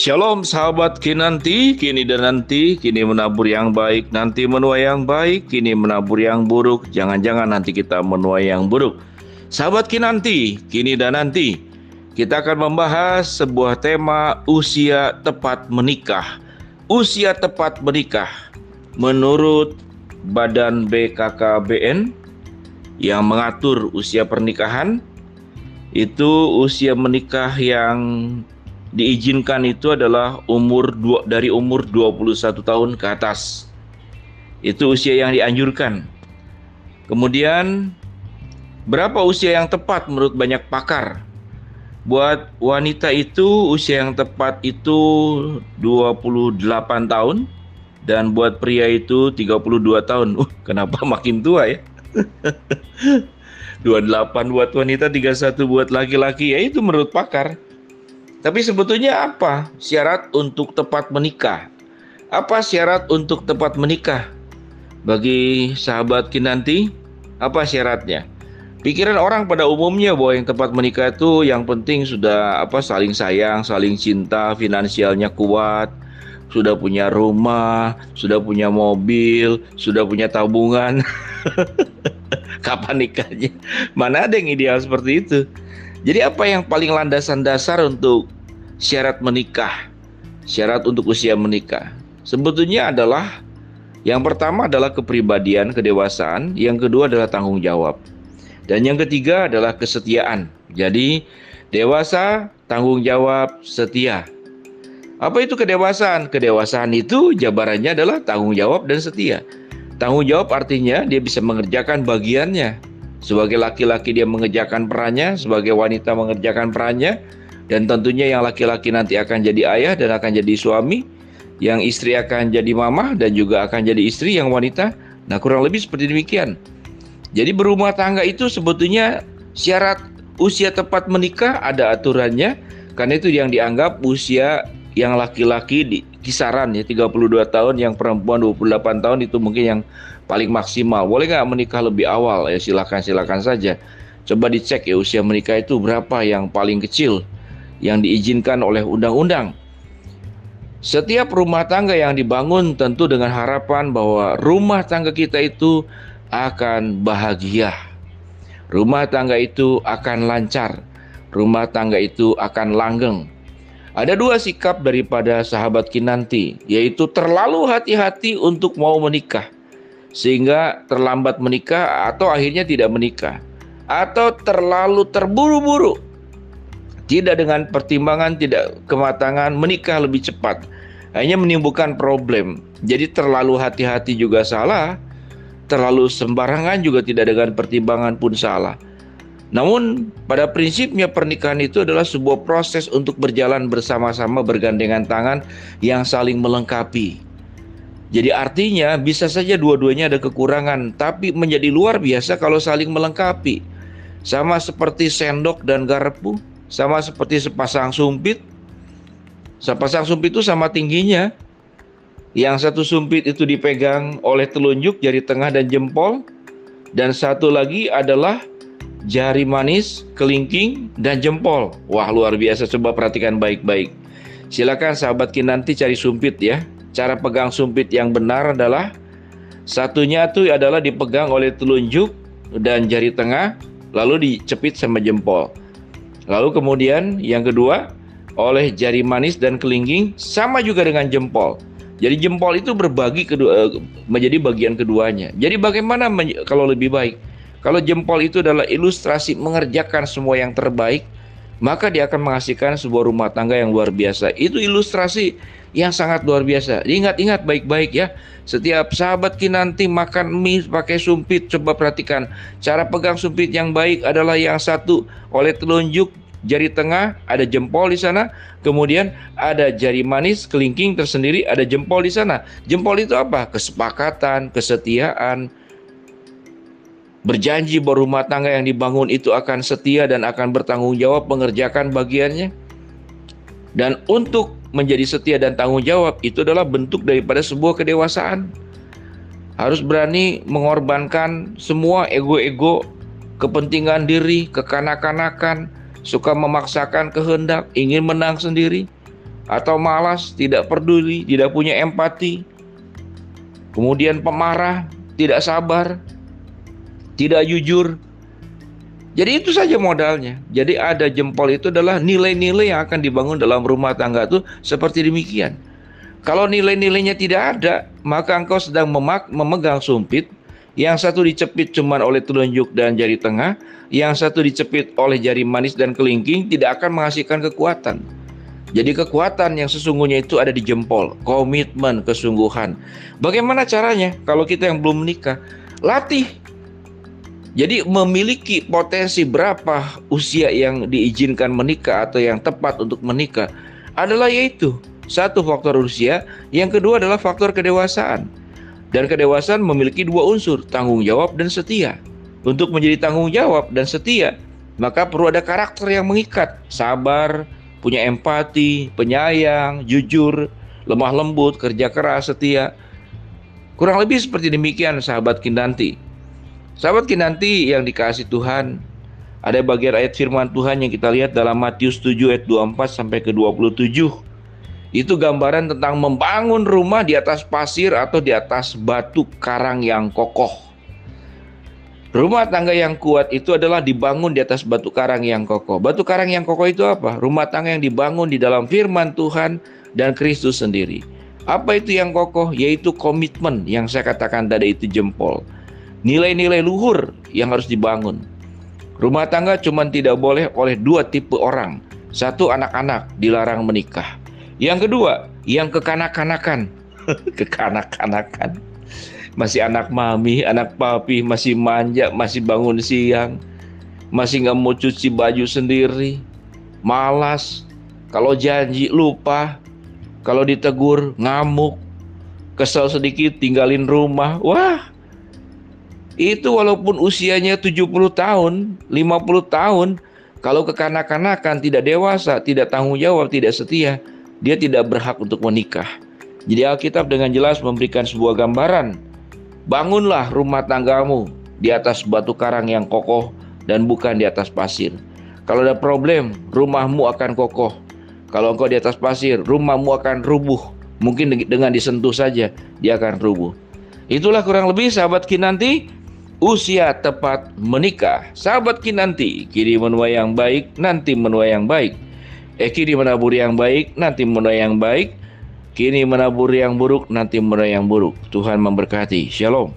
Shalom sahabat kinanti, kini dan nanti, kini menabur yang baik, nanti menuai yang baik, kini menabur yang buruk, jangan-jangan nanti kita menuai yang buruk. Sahabat kinanti, kini dan nanti, kita akan membahas sebuah tema usia tepat menikah. Usia tepat menikah menurut Badan BKKBN yang mengatur usia pernikahan itu usia menikah yang diizinkan itu adalah umur dua, dari umur 21 tahun ke atas. Itu usia yang dianjurkan. Kemudian berapa usia yang tepat menurut banyak pakar? Buat wanita itu usia yang tepat itu 28 tahun dan buat pria itu 32 tahun. Uh, kenapa makin tua ya? 28 buat wanita, 31 buat laki-laki. Ya itu menurut pakar. Tapi sebetulnya apa syarat untuk tepat menikah? Apa syarat untuk tepat menikah? Bagi sahabat kinanti, apa syaratnya? Pikiran orang pada umumnya bahwa yang tepat menikah itu yang penting sudah apa saling sayang, saling cinta, finansialnya kuat, sudah punya rumah, sudah punya mobil, sudah punya tabungan. Kapan nikahnya? Mana ada yang ideal seperti itu? Jadi apa yang paling landasan dasar untuk syarat menikah? Syarat untuk usia menikah. Sebetulnya adalah yang pertama adalah kepribadian, kedewasaan, yang kedua adalah tanggung jawab. Dan yang ketiga adalah kesetiaan. Jadi dewasa, tanggung jawab, setia. Apa itu kedewasaan? Kedewasaan itu jabarannya adalah tanggung jawab dan setia. Tanggung jawab artinya dia bisa mengerjakan bagiannya. Sebagai laki-laki dia mengerjakan perannya, sebagai wanita mengerjakan perannya, dan tentunya yang laki-laki nanti akan jadi ayah dan akan jadi suami, yang istri akan jadi mama dan juga akan jadi istri yang wanita. Nah, kurang lebih seperti demikian. Jadi berumah tangga itu sebetulnya syarat usia tepat menikah ada aturannya karena itu yang dianggap usia yang laki-laki di kisaran ya 32 tahun, yang perempuan 28 tahun itu mungkin yang paling maksimal. Boleh nggak menikah lebih awal? Ya silakan silakan saja. Coba dicek ya usia menikah itu berapa yang paling kecil yang diizinkan oleh undang-undang. Setiap rumah tangga yang dibangun tentu dengan harapan bahwa rumah tangga kita itu akan bahagia. Rumah tangga itu akan lancar. Rumah tangga itu akan langgeng ada dua sikap daripada sahabat Kinanti, yaitu terlalu hati-hati untuk mau menikah, sehingga terlambat menikah atau akhirnya tidak menikah, atau terlalu terburu-buru, tidak dengan pertimbangan, tidak kematangan, menikah lebih cepat, hanya menimbulkan problem. Jadi terlalu hati-hati juga salah, terlalu sembarangan juga tidak dengan pertimbangan pun salah. Namun pada prinsipnya pernikahan itu adalah sebuah proses untuk berjalan bersama-sama bergandengan tangan yang saling melengkapi. Jadi artinya bisa saja dua-duanya ada kekurangan tapi menjadi luar biasa kalau saling melengkapi. Sama seperti sendok dan garpu, sama seperti sepasang sumpit. Sepasang sumpit itu sama tingginya. Yang satu sumpit itu dipegang oleh telunjuk, jari tengah dan jempol. Dan satu lagi adalah jari manis, kelingking, dan jempol. Wah, luar biasa. Coba perhatikan baik-baik. Silakan sahabat nanti cari sumpit ya. Cara pegang sumpit yang benar adalah satunya itu adalah dipegang oleh telunjuk dan jari tengah, lalu dicepit sama jempol. Lalu kemudian yang kedua oleh jari manis dan kelingking sama juga dengan jempol. Jadi jempol itu berbagi kedua, menjadi bagian keduanya. Jadi bagaimana kalau lebih baik? Kalau jempol itu adalah ilustrasi mengerjakan semua yang terbaik, maka dia akan menghasilkan sebuah rumah tangga yang luar biasa. Itu ilustrasi yang sangat luar biasa. Ingat-ingat baik-baik ya. Setiap sahabat nanti makan mie pakai sumpit, coba perhatikan. Cara pegang sumpit yang baik adalah yang satu oleh telunjuk jari tengah, ada jempol di sana, kemudian ada jari manis, kelingking tersendiri, ada jempol di sana. Jempol itu apa? Kesepakatan, kesetiaan, berjanji bahwa rumah tangga yang dibangun itu akan setia dan akan bertanggung jawab mengerjakan bagiannya. Dan untuk menjadi setia dan tanggung jawab itu adalah bentuk daripada sebuah kedewasaan. Harus berani mengorbankan semua ego-ego, kepentingan diri, kekanak-kanakan, suka memaksakan kehendak, ingin menang sendiri. atau malas, tidak peduli, tidak punya empati, kemudian pemarah, tidak sabar, tidak jujur. Jadi itu saja modalnya. Jadi ada jempol itu adalah nilai-nilai yang akan dibangun dalam rumah tangga itu seperti demikian. Kalau nilai-nilainya tidak ada, maka engkau sedang memegang sumpit. Yang satu dicepit cuma oleh telunjuk dan jari tengah, yang satu dicepit oleh jari manis dan kelingking tidak akan menghasilkan kekuatan. Jadi kekuatan yang sesungguhnya itu ada di jempol, komitmen, kesungguhan. Bagaimana caranya? Kalau kita yang belum menikah, latih. Jadi memiliki potensi berapa usia yang diizinkan menikah atau yang tepat untuk menikah adalah yaitu satu faktor usia, yang kedua adalah faktor kedewasaan. Dan kedewasaan memiliki dua unsur, tanggung jawab dan setia. Untuk menjadi tanggung jawab dan setia, maka perlu ada karakter yang mengikat, sabar, punya empati, penyayang, jujur, lemah lembut, kerja keras, setia. Kurang lebih seperti demikian sahabat Kinanti. Sahabat Kinanti yang dikasih Tuhan, ada bagian ayat firman Tuhan yang kita lihat dalam Matius 7 ayat 24 sampai ke 27. Itu gambaran tentang membangun rumah di atas pasir atau di atas batu karang yang kokoh. Rumah tangga yang kuat itu adalah dibangun di atas batu karang yang kokoh. Batu karang yang kokoh itu apa? Rumah tangga yang dibangun di dalam firman Tuhan dan Kristus sendiri. Apa itu yang kokoh? Yaitu komitmen yang saya katakan tadi itu jempol. Nilai-nilai luhur yang harus dibangun. Rumah tangga cuma tidak boleh oleh dua tipe orang. Satu anak-anak dilarang menikah. Yang kedua, yang kekanak-kanakan. kekanak-kanakan masih anak mami, anak papi, masih manja, masih bangun siang, masih nggak mau cuci baju sendiri, malas, kalau janji lupa, kalau ditegur ngamuk, kesel sedikit tinggalin rumah, wah itu walaupun usianya 70 tahun, 50 tahun, kalau kekanak-kanakan tidak dewasa, tidak tanggung jawab, tidak setia, dia tidak berhak untuk menikah. Jadi Alkitab dengan jelas memberikan sebuah gambaran Bangunlah rumah tanggamu di atas batu karang yang kokoh dan bukan di atas pasir. Kalau ada problem, rumahmu akan kokoh. Kalau engkau di atas pasir, rumahmu akan rubuh. Mungkin dengan disentuh saja dia akan rubuh. Itulah kurang lebih sahabat kinanti usia tepat menikah. Sahabat kinanti, kiri menuai yang baik, nanti menuai yang baik. Eh kiri menabur yang baik, nanti menuai yang baik. Kini menabur yang buruk, nanti menuai yang buruk. Tuhan memberkati. Shalom.